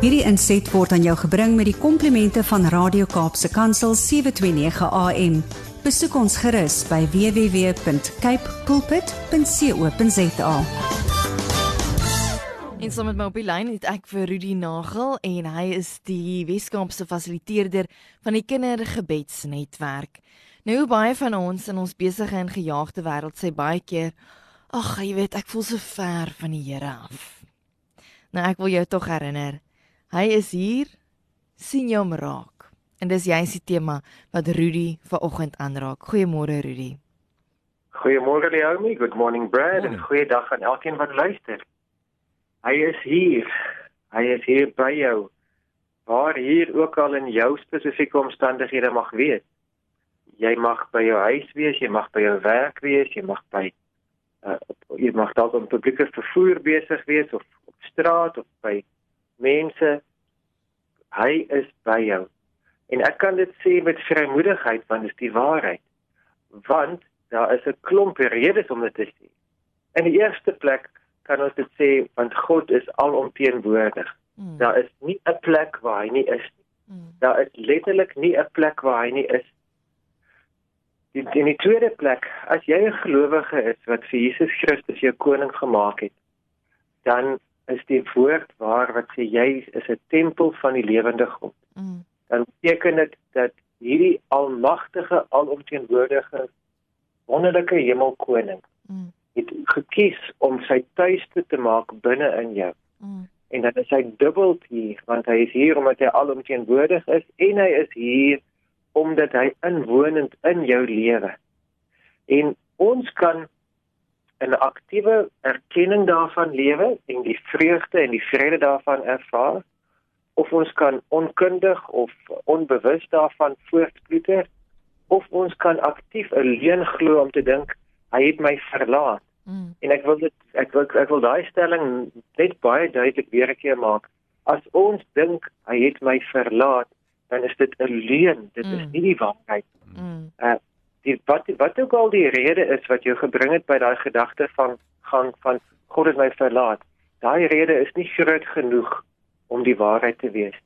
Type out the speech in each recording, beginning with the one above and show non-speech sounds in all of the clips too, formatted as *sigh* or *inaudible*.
Hierdie inset word aan jou gebring met die komplimente van Radio Kaapse Kansel 729 AM. Besoek ons gerus by www.cape pulpit.co.za. En sommer met my op die lyn het ek vir Rudy Nagel en hy is die Weskaapse fasiliteerder van die Kindergebedsnetwerk. Nou baie van ons in ons besige en gejaagde wêreld sê baie keer, ag, jy weet, ek voel so ver van die Here af. Nou ek wil jou tog herinner. Hy is hier sien jou raak. En dis juist die tema wat Rudy vanoggend aanraak. Goeiemôre Rudy. Goeiemôre Leomi, good morning Brad en goeiedag aan elkeen wat luister. Hy is hier. Hy is hier by jou. Waar hier ook al in jou spesifieke omstandighede mag wees. Jy mag by jou huis wees, jy mag by jou werk wees, jy mag by uh, jy mag dalk op publieke vervoer besig wees of op straat of by mense. Hy is by jou. En ek kan dit sê met vrymoedigheid want dit is die waarheid. Want daar is 'n klomp redes om dit te sê. In die eerste plek kan ons dit sê want God is alomteenwoordig. Mm. Daar is nie 'n plek waar hy nie is nie. Mm. Daar is letterlik nie 'n plek waar hy nie is In die, die tweede plek, as jy 'n gelowige is wat vir Jesus Christus jou koning gemaak het, dan is die woord waar wat sê jy is 'n tempel van die lewende God. Mm. Dan beteken dit dat hierdie almagtige, alomteenwoordige, wonderlike hemelkoning mm. het gekies om sy tuiste te maak binne in jou. Mm. En dan is hy dubbel hier, want hy is hier omdat hy alomteenwoordig is en hy is hier omdat hy inwonend in jou lewe. En ons kan 'n aktiewe erkenning daarvan lewe en die vreugde en die vrede daarvan ervaar of ons kan onkundig of onbewus daarvan voortploeter of ons kan aktief 'n leuen glo om te dink hy het my verlaat. Mm. En ek wil dit ek wil ek wil daai stelling net baie duidelik weer 'n keer maak. As ons dink hy het my verlaat, dan is dit 'n leuen. Dit mm. is nie die waarheid. Mm. Uh die wat wat ook al die rede is wat jou gebring het by daai gedagte van gaan van God het my verlaat. Daai rede is nie groot genoeg om die waarheid te wees.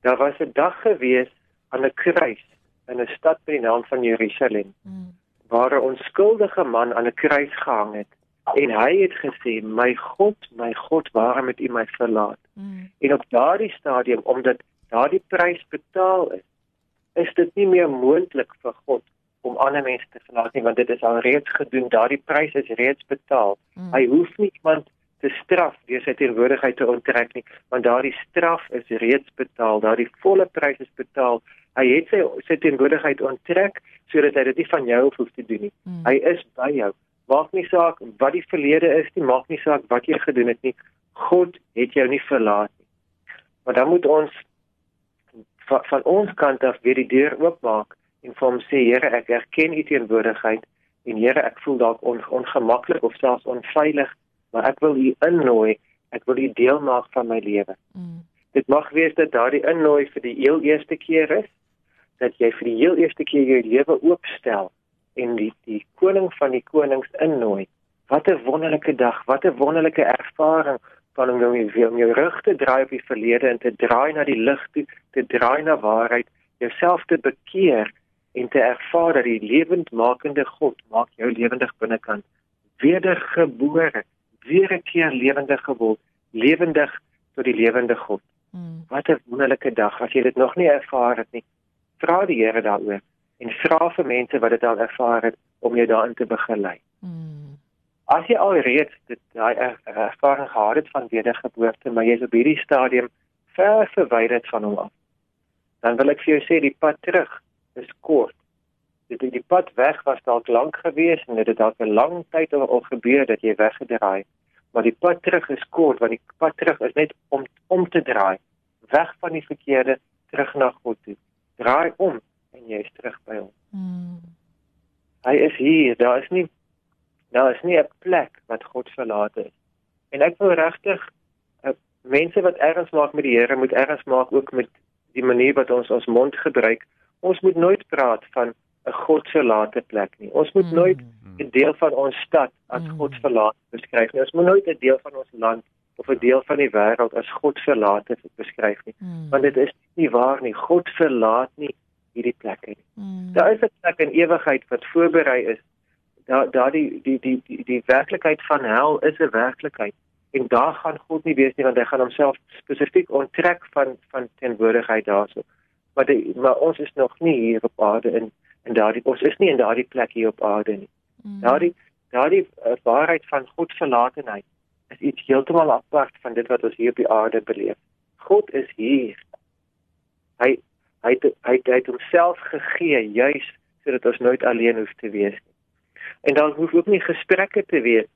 Daar was 'n dag gewees aan 'n kruis in 'n stad by die naam van Jerusalem mm. waar 'n onskuldige man aan 'n kruis gehang het en hy het gesê my God my God waarom het u my verlaat mm. en op daardie stadium omdat daardie prys betaal is, is dit nie meer moontlik vir God om ander mense te verlaat nie want dit is al reeds gedoen, daardie prys is reeds betaal. Mm. Hy hoef nie iemand te straf deur sy teenwoordigheid te onttrek nie, want daardie straf is reeds betaal, daardie volle prys is betaal. Hy het sy sy teenwoordigheid onttrek sodat hy dit nie van jou hoef te doen nie. Mm. Hy is by jou. Maak nie saak wat die verlede is nie, maak nie saak wat jy gedoen het nie. God het jou nie verlaat nie. Maar dan moet ons van, van ons kant af weer die deur oopmaak en vir hom sê Here ek erken u teenwoordigheid en Here ek voel dalk on, ongemaklik of selfs onveilig maar ek wil u innooi. Ek wil u deel maak van my lewe. Mm. dit mag wees dat daardie innooi vir die heel eerste keer is dat jy vir die heel eerste keer jou lewe oopstel en die die koning van die konings innooi. Wat 'n wonderlike dag wat 'n wonderlike ervaring van om jou om jou rug te draai op die verlede en te draai na die lig toe, te draai na waarheid, jouself te bekeer en te ervaar dat die lewendmakende God maak jou lewendig binnekant, wedergebore, weer 'n keer lewendig geword, lewendig tot die lewende God. Hmm. Wat 'n wonderlike dag as jy dit nog nie ervaar het nie. Vra die Here daaroor en vra vir mense wat dit al ervaar het om jou daarin te begelei. Hmm. As jy alreeds dit daai ervaring gehad het van wedergeboorte, maar jy's op hierdie stadium ver verwyderd van hom af, dan wil ek vir jou sê die pad terug is kort. Dit die, die pad weg was dalk lank geweest en dit het dalk 'n lang tyd al, al gebeur dat jy weggedraai, maar die pad terug is kort want die pad terug is net om om te draai, weg van die verkeerde terug na God toe. Draai om en jy is terug by hom. Hmm. Hy is hier, daar is nie daar is nie 'n plek wat God verlaat het. En ek wil regtig uh, mense wat erns maak met die Here moet erns maak ook met die manier wat ons ons mond gebruik. Ons moet nooit praat van 'n God verlate plek nie. Ons moet nooit mm. 'n deel van ons stad as mm. God verlaat beskryf nie. Ons moet nooit 'n deel van ons land of 'n deel van die wêreld as God verlate beskryf nie. Mm. Want dit is nie waar nie. God verlaat nie hierdie plekke nie. Mm. Daar is 'n plek in ewigheid wat voorberei is. Daar daar die die die die die werklikheid van hel is 'n werklikheid en daar gaan God nie wees nie want hy gaan homself spesifiek onttrek van van teenwoordigheid daarso. Maar die, maar ons is nog nie hier op aarde in en daardie ons is nie in daardie plek hier op aarde nie. Mm. Daardie daardie uh, waarheid van God verlatenheid is iets heeltemal apart van dit wat ons hier op die aarde beleef. God is hier. Hy hy het, hy, hy het homself gegee juis sodat ons nooit alleen hoef te wees nie. En daar hoef ook nie gesprekke te wees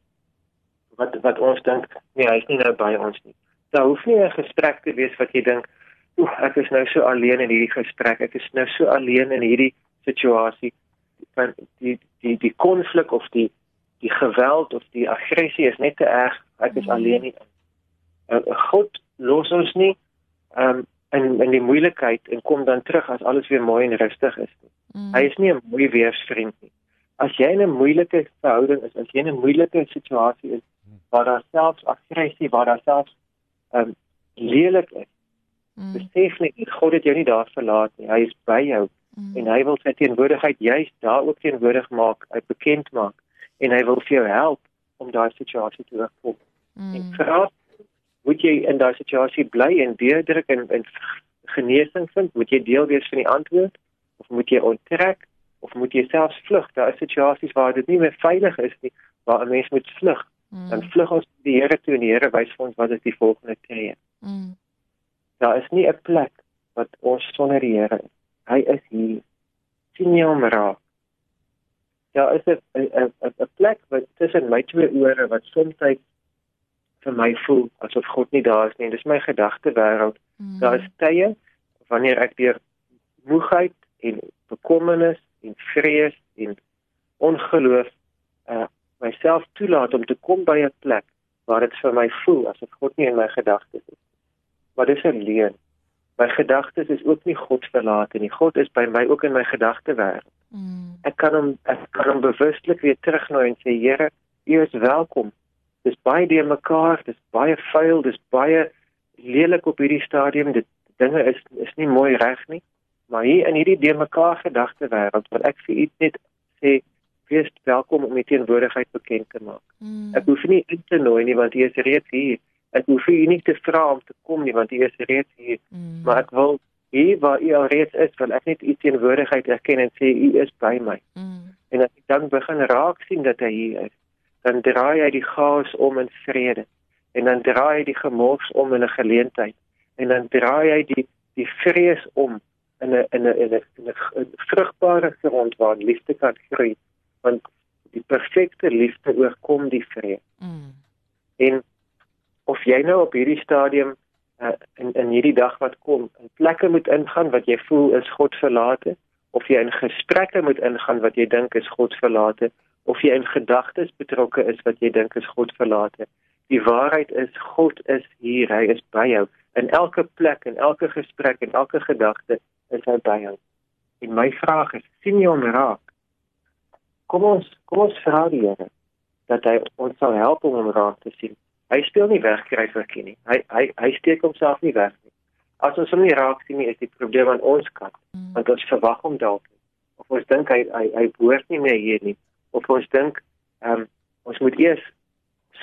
wat wat ons dink nee, hy's nie nou by ons nie. Daar hoef nie 'n gesprek te wees wat jy dink, "Oek, ek is nou so alleen in hierdie gesprek. Ek is nou so alleen in hierdie situasie." van die die die konflik of die die geweld of die aggressie is net te erg. Ek is mm. alleen nie. Uh, God los ons nie um in in die moeilikheid en kom dan terug as alles weer mooi en rustig is. Mm. Hy is nie 'n mooi weersvriend nie. As jy in 'n moeilike verhouding is, as jy in 'n moeilike situasie is waar daar selfs aggressie, waar daar selfs um lelik is. Mm. Besef net God het jou nie daar verlaat nie. Hy is by jou. Mm. En hy wil sy teenwoordigheid juist daar ook teenwoordig maak, uit bekend maak en hy wil vir jou help om daai situasie te oorkom. Mm. En vra moet jy in daai situasie bly en deurdruk en en genesing vind? Moet jy deel wees van die antwoord of moet jy onttrek of moet jy selfs vlug? Daar is situasies waar dit nie meer veilig is nie, waar 'n mens moet vlug. Mm. Dan vlug ons die Here toe en die Here wys vir ons wat is die volgende tree. Mm. Daar is nie 'n plek wat ons sonder die Here is. Hy is hier. sien jy hom raak? Daar is 'n 'n 'n plek wat tussen my twee ore wat soms vir my voel asof God nie daar is nie. Dis my gedagte wêreld. Mm. Daar is tye wanneer ek deur moegheid en bekommernis en vrees en ongeloof uh myself toelaat om te kom by 'n plek waar dit vir my voel asof God nie in my gedagtes is. Maar dis 'n leuen. My gedagtes is ook nie God verlate nie. God is by my ook in my gedagte wêreld. Mm. Ek kan hom ek kan hom bewuslik weer terugnooi en sê Here, U is welkom dis baie deur mekaar, dis baie vuil, dis baie lelik op hierdie stadium. Dit dinge is is nie mooi reg nie. Maar hier in hierdie deur mekaar gedagte wêreld wat ek vir u net sê wees welkom om u teenwoordigheid bekend te maak. Mm. Ek hoef nie in te nooi nie want u is reeds hier. Ek hoef u nie te vra om te kom nie want u is reeds hier. Mm. Maar ek wil hier waar u al reeds is, wil ek net u teenwoordigheid erken en sê u is by my. Mm. En as ek dan begin raak sien dat hy hier is, dan draai hy die chaos om in vrede en dan draai hy die gemors om in 'n geleentheid en dan draai hy die die vrees om in 'n in 'n in 'n 'n vrugbare grond waar liefde kan groei want die perfekte liefde oorkom die vrees. Mm. En of jy nou op hierdie stadium uh, in in hierdie dag wat kom, in plekke moet ingaan wat jy voel is God verlate of jy in gesprekke moet ingaan wat jy dink is God verlate of jy in gedagtes betrokke is wat jy dink is God verlate. Die waarheid is God is hier, hy is by jou. In elke plek, in elke gesprek, in elke gedagte is hy by jou. En my vraag is, sien jy hom raak? Kom ons, kom ons vra die Here dat hy ons sal help om hom raak te sien. Hy speel nie wegkryfertjie nie. Hy hy hy steek homself nie weg nie. As ons hom nie raak sien nie, is die probleem aan ons kant. Mm. Want ons verwag hom dalk. Of ons dink hy hy hy behoort nie meer hier nie of ons dink ehm um, ons moet eers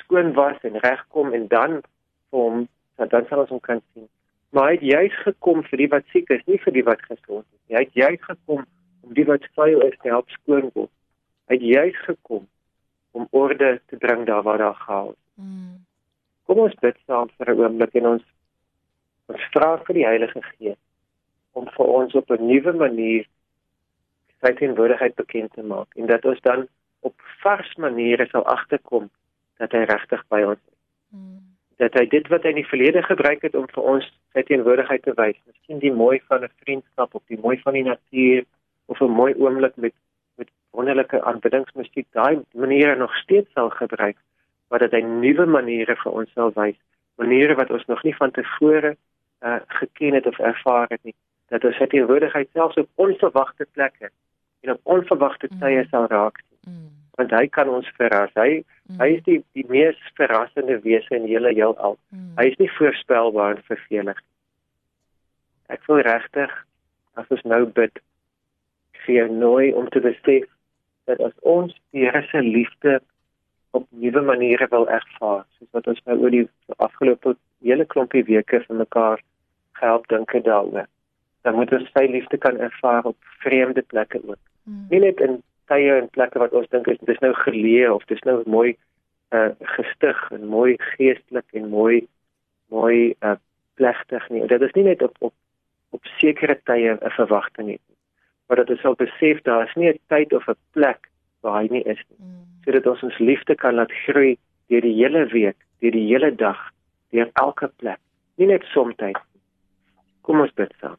skoon was en regkom en dan vir hom dan sal ons hom kan sien. Maar hy het juis gekom vir die wat siek is, nie vir die wat gesond is nie. Hy het juis gekom om die wat vuil is te help skoon word. Hy het juis gekom om orde te bring daar waar daar chaos is. Mm. Kom ons bid saam vir 'n oomblik en ons ons vra vir die Heilige Gees om vir ons op 'n nuwe manier sy teenwoordigheid bekend te maak en dat ons dan op vars maniere sal agterkom dat hy regtig by ons is. Hmm. Dat hy dit wat hy in die verlede gebruik het om vir ons sy teenwoordigheid te wys, miskien die mooi van 'n vriendskap of die mooi van die natuur of 'n mooi oomblik met met wonderlike aanbiddingsmusiek, daai maniere nog steeds sal gebruik, maar dat hy nuwe maniere vir ons sal wys, maniere wat ons nog nie van tevore uh, geken het of ervaar het nie, dat ons sy teenwoordigheid selfs op onverwagte plekke en op onverwagte tye mm. sal raak. Mm. Want hy kan ons verras. Hy mm. hy is die die mees verrassende wese in die hele heelal. Mm. Hy is nie voorspelbaar en vervelig. Ek voel regtig as ons nou bid vir jou nooi om te besef dat as ons die Here se liefde op nuwe maniere wil ervaar, soos wat ons nou oor die afgelope hele klompie weke vir mekaar gehelp dink daaroor, dan moet ons sy liefde kan ervaar op vreemde plekke ook. Mm. Nie net in tye en plekke wat ons dink is dis nou geleë of dis nou mooi uh gestig en mooi geestelik en mooi mooi uh plegtig nie. Dit is nie net op op op sekere tye 'n verwagting nie. Maar dat ons sal besef daar is nie 'n tyd of 'n plek waar hy nie is nie. Mm. Sodat ons ons liefde kan laat groei deur die hele week, deur die hele dag, deur elke plek. Nie net soms tyd. Kom ons bid saam.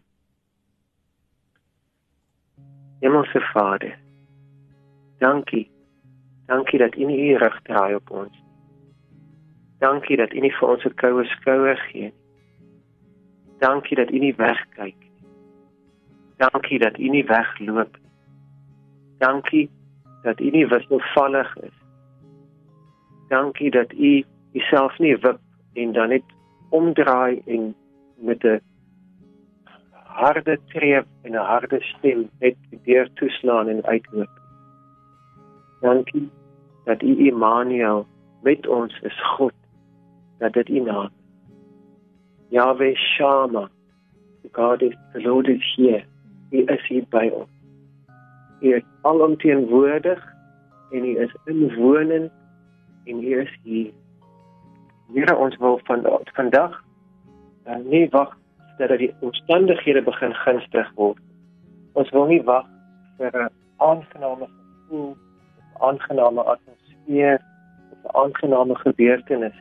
Hemelse Vader, Dankie. Dankie dat U nie U rug draai op ons. Dankie dat U nie vir ons 'n koue skouer gee nie. Dankie dat U nie wegkyk nie. Dankie dat U nie wegloop nie. Dankie dat U nie wisselvallig is. Dankie dat U Uself nie wip en dan net omdraai en met 'n harde tree en 'n harde stem net deur toeslaan en uitloop. Dankie dat U Immanuel met ons is God. Dat dit U naam. Yahweh Shama. God is the Lord is here. Hy is hier by ons. Hy is alomteenwoordig en hy is inwonend en hy is hier. Here ons wil van vandag uh, nie wag dat die omstandighede begin gunstig word. Ons wil nie wag vir 'n aangename gevoel aangename atmosfeer of 'n aangename gebeurtenis.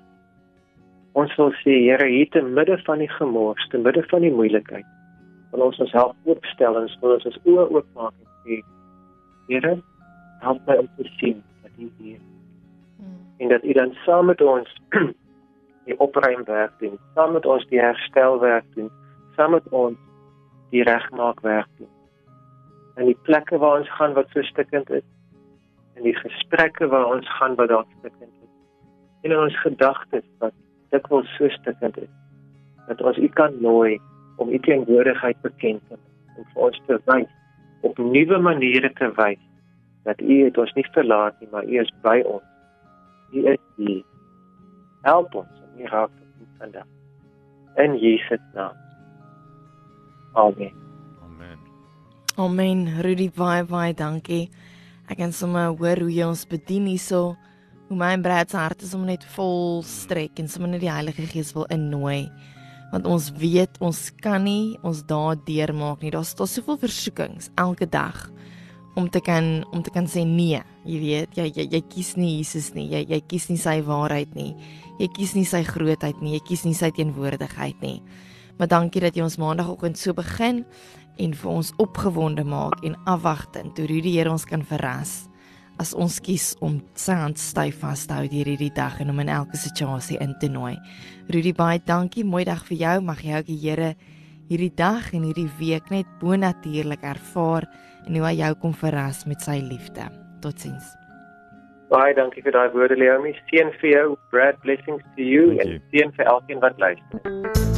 Ons wil sê Here, hier te midde van die gemors, te midde van die moeilikheid, wil ons ons help oopstel en wil ons ons oë oopmaak en sê Here, help my om te sien dat U hier is. Hmm. En dat U dan saam met ons *clears throat* die opruimwerk doen, saam met ons die herstelwerk doen, saam met ons die regmaakwerk doen. En die plekke waar ons gaan wat so stikkend is, in die gesprekke waar ons gaan wat daar stukkend is. En in ons gedagtes wat dikwels so stukkend is dat ons u kan nooi om u teenwoordigheid bekend te maak en vir ons te wys op nuwe maniere te wys dat u het ons nie verlaat nie, maar u is by ons. U is hier. Help ons om hier raak te kom vandag. In Jesus naam. Amen. Amen. Amen. Rudy, baie baie dankie. Ek kan sommer hoor hoe jy ons bedien hierso. Hoe my breed se hart is om net vol strek en sommer net die Heilige Gees wil innooi. Want ons weet ons kan nie ons daad deurmaak nie. Daar's daar soveel versoekings elke dag om te kan om te kan sê nee. Jy weet, jy jy, jy kies nie Jesus nie. Jy jy kies nie sy waarheid nie. Jy kies nie sy grootheid nie. Jy kies nie sy teenwoordigheid nie. Maar dankie dat jy ons maandagooggend so begin en vir ons opgewonde maak en afwagtend toe hoe die Here ons kan verras as ons kies om sy hand styf vas te hou hierdie dag en om in elke situasie in te nooi. Rudy baie dankie, mooi dag vir jou. Mag jy ook die Here hierdie dag en hierdie week net bonatuurlik ervaar en hoe hy jou kom verras met sy liefde. Totsiens. Baie dankie vir daai woorde Leomi. Seën vir jou. Brad blessings to you en seën vir elkeen wat luister.